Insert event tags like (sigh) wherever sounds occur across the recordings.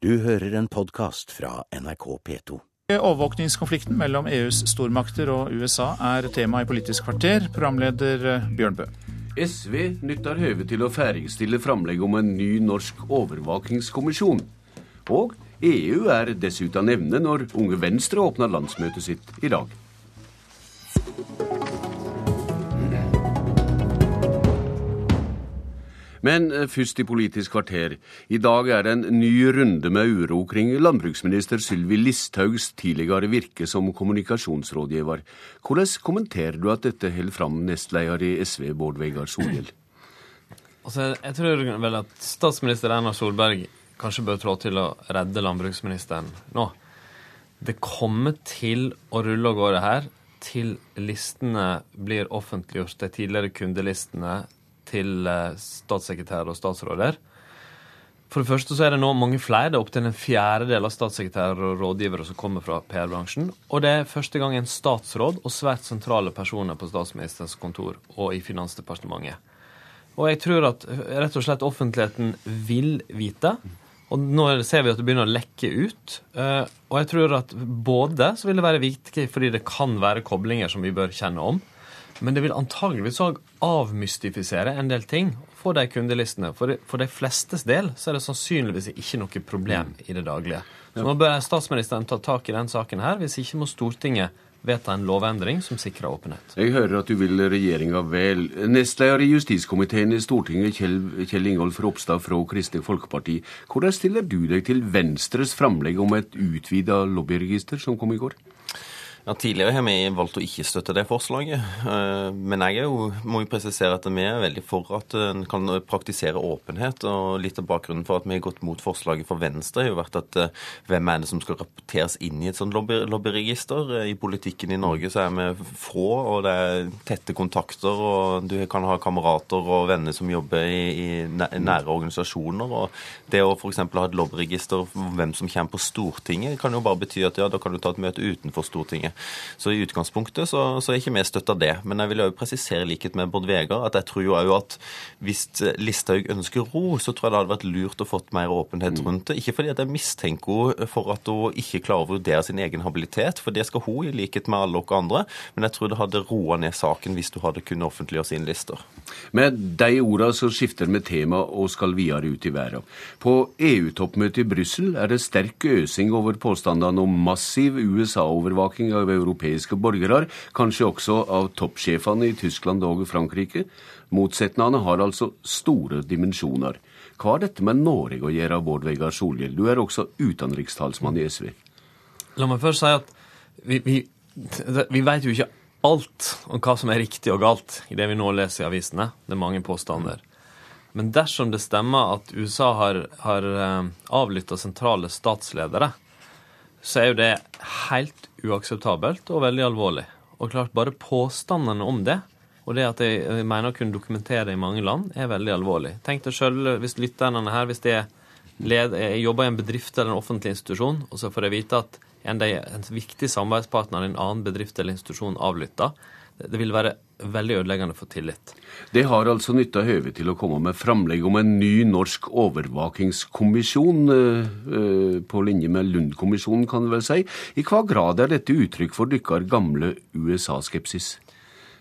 Du hører en podkast fra NRK P2. Overvåkningskonflikten mellom EUs stormakter og USA er tema i Politisk kvarter. Programleder eh, Bjørn Bø. SV nytter høvet til å ferdigstille framlegg om en ny norsk overvåkingskommisjon. Og EU er dessuten evne når Unge Venstre åpner landsmøtet sitt i dag. Men eh, først i Politisk kvarter. I dag er det en ny runde med uro kring landbruksminister Sylvi Listhaugs tidligere virke som kommunikasjonsrådgiver. Hvordan kommenterer du at dette holder fram nestleder i SV, Bård Vegar Solhjell? Altså, jeg tror vel at statsminister Erna Solberg kanskje bør trå til å redde landbruksministeren nå. Det kommer til å rulle og gå det her til listene blir offentliggjort, de tidligere kundelistene til eh, statssekretærer og statsråder. For det første så er det nå mange flere. Det er opptil en fjerdedel av statssekretærer og rådgivere som kommer fra PR-bransjen. Og det er første gang en statsråd og svært sentrale personer på statsministerens kontor og i Finansdepartementet. Og jeg tror at rett og slett offentligheten vil vite. Og nå ser vi at det begynner å lekke ut. Eh, og jeg tror at både så vil det være viktig fordi det kan være koblinger som vi bør kjenne om. Men det vil antageligvis òg avmystifisere en del ting for de kundelistene. For de, for de flestes del så er det sannsynligvis ikke noe problem i det daglige. Så nå bør statsministeren ta tak i den saken her. Hvis ikke må Stortinget vedta en lovendring som sikrer åpenhet. Jeg hører at du vil regjeringa vel. Nestleder i justiskomiteen i Stortinget, Kjell, Kjell Ingolf Ropstad fra Kristelig Folkeparti. Hvordan stiller du deg til Venstres framlegg om et utvida lobbyregister som kom i går? Ja, Tidligere har vi valgt å ikke støtte det forslaget. Eh, men jeg jo, må jo presisere at vi er veldig for at en kan praktisere åpenhet. og Litt av bakgrunnen for at vi har gått mot forslaget for Venstre, har jo vært at eh, hvem er det som skal rapporteres inn i et sånt lobby, lobbyregister? Eh, I politikken i Norge så er vi få, og det er tette kontakter. og Du kan ha kamerater og venner som jobber i nære organisasjoner. og Det å f.eks. ha et lobbyregister for hvem som kommer på Stortinget, kan jo bare bety at ja, da kan du ta et møte utenfor Stortinget. Så i utgangspunktet så, så er ikke vi støtta det. Men jeg vil jo presisere likhet med Bård Vegar at jeg tror jo òg at hvis Listhaug ønsker ro, så tror jeg det hadde vært lurt å fått mer åpenhet mm. rundt det. Ikke fordi at jeg mistenker henne for at hun ikke klarer å vurdere sin egen habilitet, for det skal hun i likhet med alle dere andre. Men jeg tror det hadde roa ned saken hvis du hadde kunnet offentliggjøre sine lister. Med de orda så skifter vi tema og skal videre ut i verden. På EU-toppmøtet i Brussel er det sterk øsing over påstandene om massiv USA-overvaking av europeiske borgere, kanskje også av toppsjefene i Tyskland og Frankrike. Motsetningene har altså store dimensjoner. Hva har dette med Norge å gjøre, Bård Vegar Solhjell? Du er også utenrikstalsmann i SV. La meg først si at vi, vi, vi vet jo ikke alt om hva som er riktig og galt i det vi nå leser i avisene. Det er mange påstander. Men dersom det stemmer at USA har, har eh, avlytta sentrale statsledere, så er jo det helt uakseptabelt og veldig alvorlig. Og klart, bare påstandene om det, og det at jeg mener å kunne dokumentere det i mange land, er veldig alvorlig. Tenk deg sjøl hvis lytterne her hvis de led, jobber i en bedrift eller en offentlig institusjon, og så får jeg vite at en, en viktig samarbeidspartner i en annen bedrift eller institusjon avlytter. Det vil være veldig ødeleggende for tillit. Det har altså nytta høvet til å komme med framlegg om en ny norsk overvåkingskommisjon, eh, eh, på linje med Lund-kommisjonen, kan du vel si. I hva grad er dette uttrykk for dykkar gamle USA-skepsis?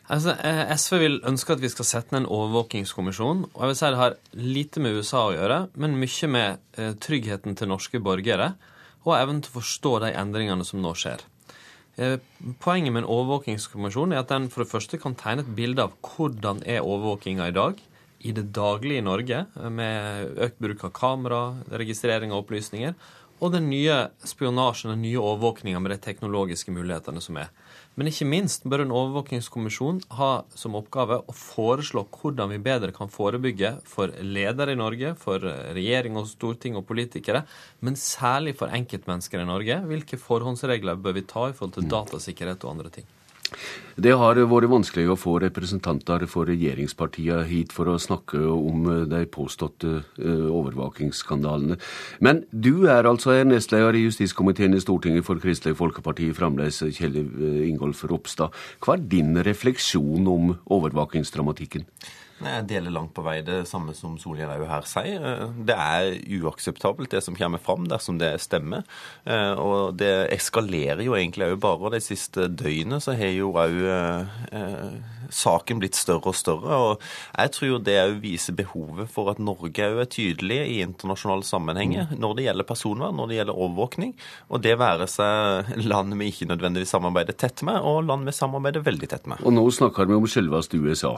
Altså, eh, SV vil ønske at vi skal sette ned en overvåkingskommisjon. og jeg vil si Det har lite med USA å gjøre, men mye med tryggheten til norske borgere og evnen til å forstå de endringene som nå skjer. Eh, poenget med en overvåkingskommisjon er at den for det første kan tegne et bilde av hvordan er overvåkinga i dag i det daglige i Norge, eh, med økt bruk av kamera, registrering av opplysninger, og den nye spionasjen, den nye overvåkninga med de teknologiske mulighetene som er. Men ikke minst bør en overvåkingskommisjon ha som oppgave å foreslå hvordan vi bedre kan forebygge for ledere i Norge, for regjering og storting og politikere, men særlig for enkeltmennesker i Norge. Hvilke forhåndsregler bør vi ta i forhold til datasikkerhet og andre ting? Det har vært vanskelig å få representanter for regjeringspartiene hit for å snakke om de påståtte eh, overvåkingsskandalene. Men du er altså nestleder i justiskomiteen i Stortinget for Kristelig Folkeparti, fremdeles Kjell Ingolf Ropstad. Hva er din refleksjon om overvåkingsdramatikken? Jeg deler langt på vei det samme som Solhjell òg her sier. Det er uakseptabelt, det som kommer fram, dersom det stemmer. Eh, og det eskalerer jo egentlig òg bare. De siste døgnene så har jo òg eh, saken blitt større og større. Og jeg tror det òg viser behovet for at Norge òg er tydelig i internasjonale sammenhenger når det gjelder personvern, når det gjelder overvåkning. Og det være seg land vi ikke nødvendigvis samarbeider tett med, og land vi samarbeider veldig tett med. Og nå snakker vi om selveste USA.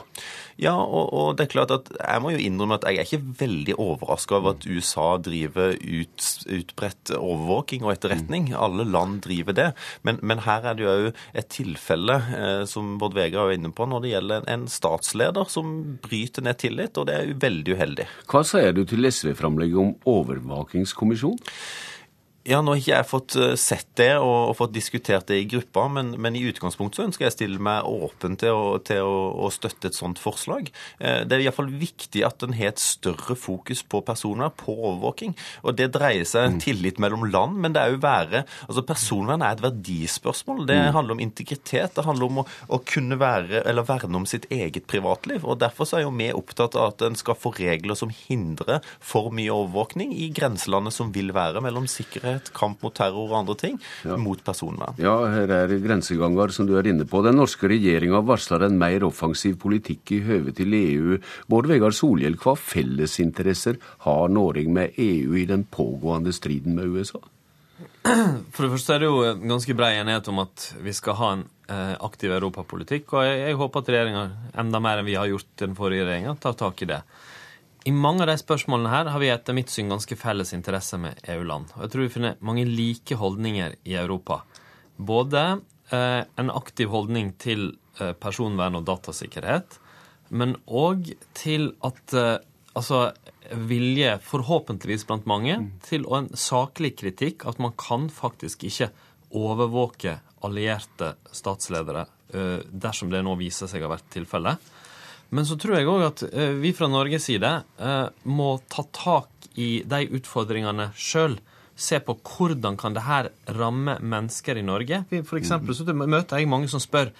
Ja, og, og, det er klart at jeg må jo innrømme at jeg er ikke veldig overraska over at USA driver ut, utbredt overvåking og etterretning. Alle land driver det. Men, men her er det jo òg et tilfelle, eh, som Bård Vegar er inne på, når det gjelder en statsleder som bryter ned tillit, og det er jo veldig uheldig. Hva sier du til SV-framlegget om overvåkingskommisjon? Ja, Nå har ikke jeg fått eh, sett det og, og fått diskutert det i gruppa, men, men, i utgangspunktet så ønsker jeg å stille meg åpen til, å, til å, å, støtte et sånt forslag. Eh, det er iallfall viktig at en har et større fokus på personer, på overvåking. Og Det dreier seg mm. tillit mellom land, men det er jo være altså Personvern er et verdispørsmål. Det mm. handler om integritet. Det handler om å, å kunne være, eller verne om sitt eget privatliv. og Derfor så er jo vi opptatt av at en skal få regler som hindrer for mye overvåkning i grenselandet som vil være mellom sikkerhet sikkerhet, kamp mot terror og andre ting, ja. mot personvern. Ja, her er grenseganger, som du er inne på. Den norske regjeringa varsler en mer offensiv politikk i høve til EU. Bård Vegar Solhjell, hva fellesinteresser har Norge med EU i den pågående striden med USA? For det første er det jo ganske brei enighet om at vi skal ha en eh, aktiv europapolitikk. Og jeg, jeg håper at regjeringa, enda mer enn vi har gjort den forrige regjeringa, tar tak i det. I mange av de spørsmålene her har vi etter mitt syn ganske felles interesse med EU-land. Og jeg tror vi finner mange like holdninger i Europa. Både eh, en aktiv holdning til eh, personvern og datasikkerhet, men òg til at eh, altså vilje, forhåpentligvis blant mange, mm. til en saklig kritikk at man kan faktisk ikke overvåke allierte statsledere eh, dersom det nå viser seg å ha vært tilfellet. Men så tror jeg òg at eh, vi fra Norges side eh, må ta tak i de utfordringene sjøl. Se på hvordan kan det her ramme mennesker i Norge. For eksempel så møter jeg mange som spør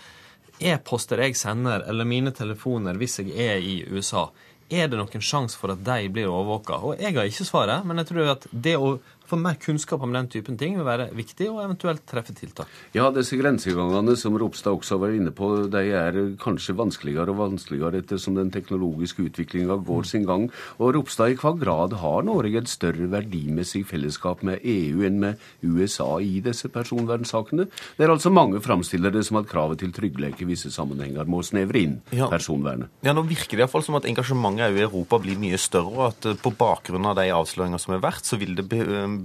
e-poster jeg sender, eller mine telefoner hvis jeg er i USA, er det noen sjanse for at de blir overvåka? Og jeg har ikke svaret, men jeg tror at det å få mer kunnskap om den typen ting vil være viktig, og eventuelt treffe tiltak. Ja, disse grensegangene som Ropstad også var inne på, de er kanskje vanskeligere og vanskeligere ettersom den teknologiske utviklinga går sin gang. Og Ropstad, i hva grad har Norge et større verdimessig fellesskap med EU enn med USA i disse personvernsakene? Det er altså mange framstiller det som at kravet til trygghet i visse sammenhenger må snevre inn ja. personvernet. Ja, nå virker det iallfall som at engasjementet i Europa blir mye større, og at eh, på bakgrunn av de avsløringene som har vært, så vil det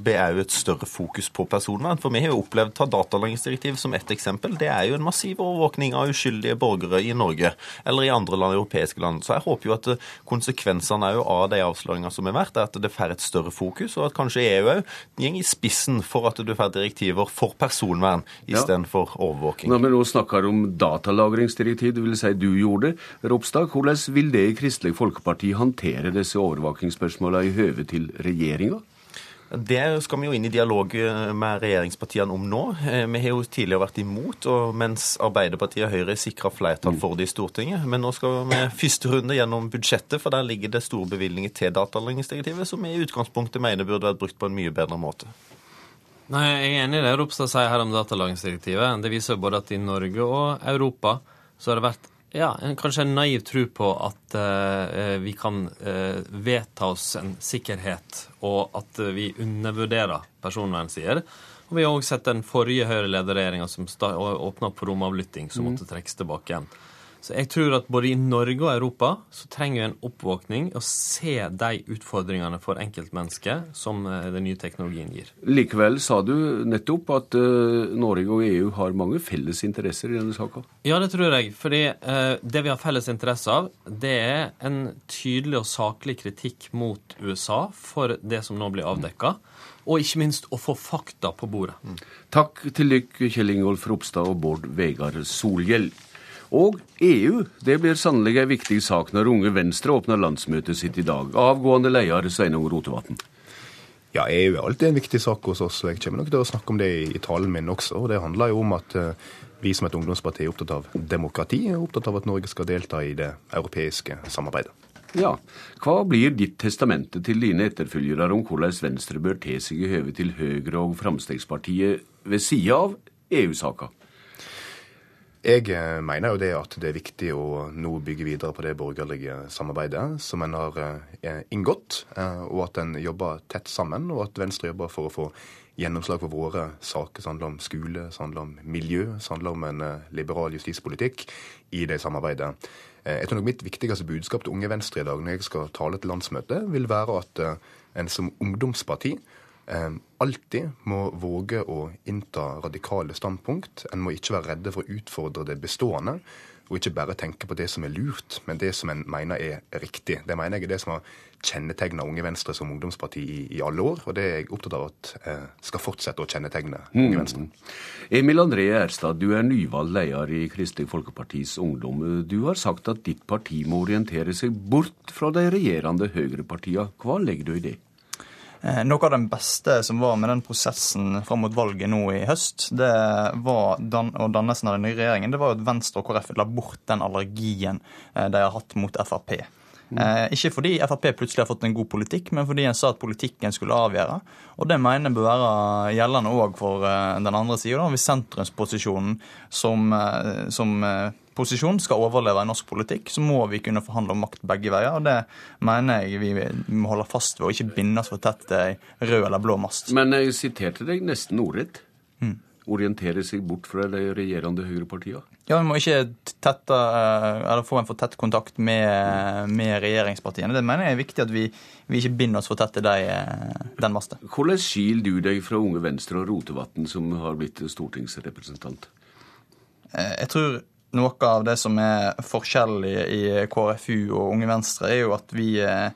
det er jo et større fokus på personvern. For vi har jo opplevd ta datalagringsdirektiv som ett eksempel. Det er jo en massiv overvåkning av uskyldige borgere i Norge eller i andre land, europeiske land. Så jeg håper jo at eh, konsekvensene av de avsløringene som har vært, er at det får et større fokus, og at kanskje EU òg går i spissen for at du får direktiver for personvern istedenfor ja. overvåking. Når vi nå snakker om datalagringsdirektiv, det vil si du gjorde det, Ropstad, hvordan vil det i Kristelig Folkeparti håndtere disse overvåkingsspørsmålene i høve til regjeringa? Det skal vi jo inn i dialog eh, med regjeringspartiene om nå. Eh, vi har jo tidligere vært imot, og mens Arbeiderpartiet og Høyre sikra flertall for det i Stortinget. Men nå skal vi (clears throat) første runde gjennom budsjettet, for der ligger det store bevilgninger til datalagringsdirektivet, som vi i utgangspunktet mener burde vært brukt på en mye bedre måte. Nei, Jeg er enig i det Ropstad sier her om datalagringsdirektivet. Det viser jo både at i Norge og Europa så har det vært ja, kanskje en naiv tro på at uh, vi kan uh, vedta oss en sikkerhet, og at uh, vi undervurderer personvernsider. Og vi har òg sett den forrige Høyre-lederregjeringa som åpna opp for romavlytting, som mm. måtte trekkes tilbake igjen. Så jeg tror at både i Norge og Europa så trenger vi en oppvåkning og se de utfordringene for enkeltmennesket som eh, den nye teknologien gir. Likevel sa du nettopp at uh, Norge og EU har mange felles interesser i denne saka? Ja, det tror jeg. Fordi uh, det vi har felles interesse av, det er en tydelig og saklig kritikk mot USA for det som nå blir avdekka. Og ikke minst å få fakta på bordet. Mm. Takk til dere, Kjell Ingolf Ropstad og Bård Vegar Solhjell. Og EU det blir sannelig en viktig sak når Unge Venstre åpner landsmøtet sitt i dag. Avgående leder Sveinung Rotevatn. Ja, EU er alltid en viktig sak hos oss, og jeg kommer nok til å snakke om det i, talen min også. og Det handler jo om at vi som et ungdomsparti er opptatt av demokrati, og opptatt av at Norge skal delta i det europeiske samarbeidet. Ja, Hva blir ditt testamente til dine etterfølgere om hvordan Venstre bør te seg i høve til Høyre og Fremskrittspartiet ved sida av EU-saka? Jeg eh, mener jo det at det er viktig å nå bygge videre på det borgerlige samarbeidet som en har eh, inngått, eh, og at en jobber tett sammen, og at Venstre jobber for å få gjennomslag for våre saker som handler om skole, som handler om miljø, som handler om en liberal justispolitikk i det samarbeidet. Jeg tror nok Mitt viktigste budskap til Unge Venstre i dag når jeg skal tale til landsmøtet, vil være at en som ungdomsparti alltid må våge å innta radikale standpunkt. En må ikke være redde for å utfordre det bestående, og ikke bare tenke på det som er lurt, men det som en mener er riktig. Det mener jeg er det som har kjennetegna Unge Venstre som ungdomsparti i, i, alle år, og det er jeg opptatt av at eh, skal fortsette å kjennetegne Unge Venstre. Mm. Emil André Erstad, du er nyvalgt leder i Kristelig Folkepartis Ungdom. Du har sagt at ditt parti må orientere seg bort fra de regjerende høyrepartiene. Hva legger du i det? Eh, noe av den beste som var med den prosessen fram mot valget nå i høst, det var dan og dannelsen av den nye regjeringen, det var jo at Venstre og KrF la bort den allergien eh, de har hatt mot Frp. Mm. ikke fordi Frp plutselig har fått en god politikk, men fordi en sa at politikken skulle avgjøre. Og det mener jeg bør være gjeldende òg for den andre sida, hvis sentrumsposisjonen som, som posisjon skal overleve i norsk politikk, så må vi kunne forhandle om makt begge veier. og Det mener jeg vi må holde fast ved, og ikke binde oss for tett til ei rød eller blå mast. Men jeg siterte deg nesten ordrett. Mm. Orientere seg bort fra de regjerende høyrepartiene? Ja, vi må ikke tette, eh, eller få en for tett kontakt med, med regjeringspartiene. Det mener jeg er viktig at vi, vi ikke binder oss for tett til de, eh, den masten. Hvordan skiller du deg fra Unge Venstre og Rotevatn, som har blitt stortingsrepresentant? Eh, jeg tror noe av det som er forskjellig i KrFU og Unge Venstre, er jo at vi, eh,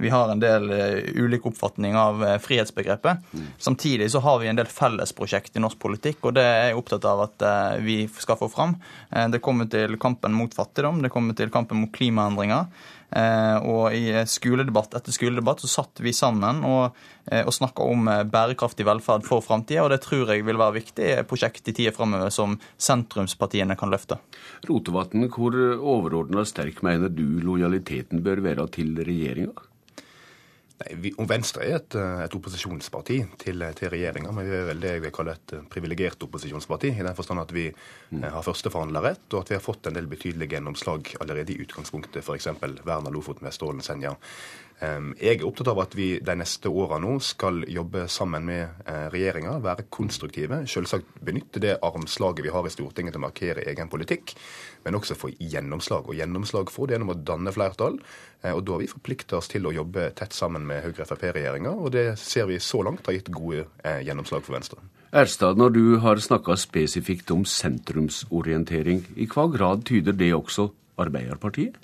vi har en del eh, ulik oppfatning av eh, frihetsbegrepet. Mm. Samtidig så har vi en del fellesprosjekt i norsk politikk, og det er jeg opptatt av at vi skal få fram. Det kommer til kampen mot fattigdom, det kommer til kampen mot klimaendringer. Eh, og i skoledebatt etter skoledebatt så satt vi sammen og, eh, og snakka om eh, bærekraftig velferd for framtida, og det tror jeg vil være viktig prosjekt i tida framover som sentrumspartiene kan løfte. Rotevatn, hvor overordna sterk mener du lojaliteten bør være til regjeringa? Nei, vi, Venstre er et, eh, et opposisjonsparti til, til regjeringa, men vi er vel det jeg vil kalle et eh, privilegert opposisjonsparti. I den forstand at vi mm. har førsteforhandlerrett, og at vi har fått en del betydelige gjennomslag allerede i utgangspunktet, f.eks. Verna, Lofoten, Vesterålen, Senja. Jeg er opptatt av at vi de neste åra nå skal jobbe sammen med eh, regjeringa, være konstruktive. Selvsagt benytte det armslaget vi har i Stortinget til å markere egen politikk, men også få gjennomslag. Og gjennomslag får det gjennom å danne flertall. Eh, og da har vi forplikta oss til å jobbe tett sammen med Høyre-Frp-regjeringa, og det ser vi så langt har gitt gode eh, gjennomslag for Venstre. Erstad, når du har snakka spesifikt om sentrumsorientering, i hva grad tyder det også Arbeiderpartiet?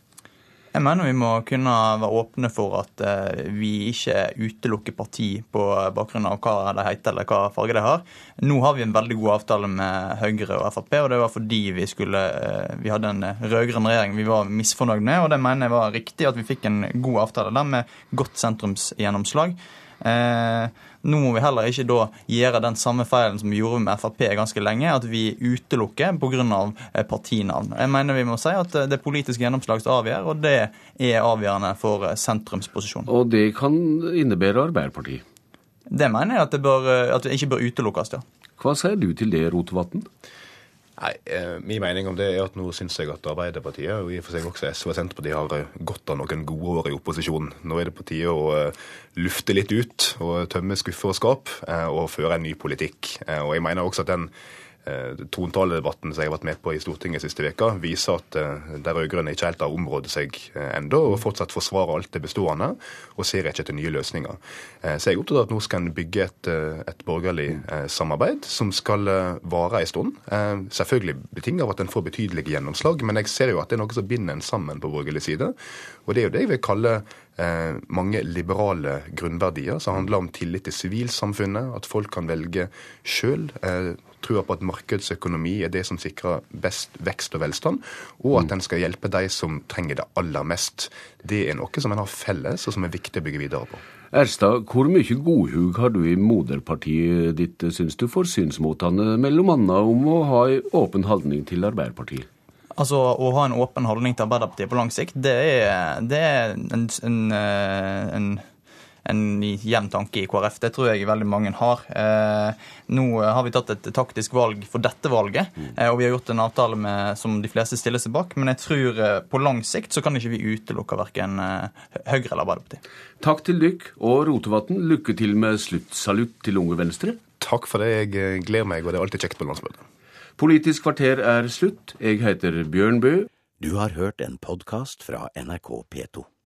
Jeg mener vi må kunne være åpne for at eh, vi ikke utelukker parti på bakgrunn av hva de heter eller hva farge de har. Nå har vi en veldig god avtale med Høyre og Frp, og det var fordi vi, skulle, eh, vi hadde en rød-grønn regjering vi var misfornøyd med. og Det mener jeg var riktig at vi fikk en god avtale der med godt sentrumsgjennomslag. Eh, nå må vi heller ikke da gjøre den samme feilen som vi gjorde med Frp ganske lenge, at vi utelukker pga. Eh, partinavn. Jeg mener vi må si at eh, det er politisk gjennomslag som avgjør, og det er avgjørende for sentrumsposisjonen. Og det kan innebære Arbeiderpartiet? Det mener jeg at det, bør, at det ikke bør utelukkes. ja. Hva sier du til det, Rotevatn? Nei, eh, Min mening om det er at nå syns jeg at Arbeiderpartiet og i og for seg også SV og Senterpartiet har godt gått av noen gode år i opposisjon. Nå er det på tide å eh, lufte litt ut og tømme skuffer og skap og føre en ny politikk. Og jeg mener også at den Eh, Trontaledebatten som jeg har vært med på i Stortinget siste veka, viser at eh, de rød-grønne ikke helt har området seg enda, og fortsatt forsvarer alt det bestående, og ser ikke etter nye løsninger. Så jeg er opptatt av at nå skal en bygge et, et borgerlig samarbeid som skal vare en stund. Selvfølgelig betinget av at en får betydelige gjennomslag, men jeg ser jo at det er noe som binder en sammen på borgerlig side. Og det er jo det jeg vil kalle mange liberale grunnverdier som handler om tillit til sivilsamfunnet, at folk kan velge sjøl trua på at markedsøkonomi er det som sikrer best vekst og velstand, og at den skal hjelpe de som trenger det aller mest. Det er noe som en har felles, og som er viktig å bygge videre på. Erstad, hvor mye godhug har du i moderpartiet ditt, syns du, for synsmotene, mellom annet om å ha en åpen holdning til Arbeiderpartiet? Altså, Å ha en åpen holdning til Arbeiderpartiet på lang sikt, det er, det er en, en, eh, en en jevn tanke i KrF. Det tror jeg veldig mange har. Eh, nå har vi tatt et taktisk valg for dette valget, eh, og vi har gjort en avtale med, som de fleste stiller seg bak. Men jeg tror eh, på lang sikt så kan ikke vi utelukke verken Høyre eller Arbeiderpartiet. Takk til dykk og Rotevatn. Lykke til med sluttsalutt til Unge Venstre. Takk for det. Jeg gleder meg, og det er alltid kjekt på landsmøtet. Politisk kvarter er slutt. Jeg heter Bjørn Bø. Du har hørt en podkast fra NRK P2.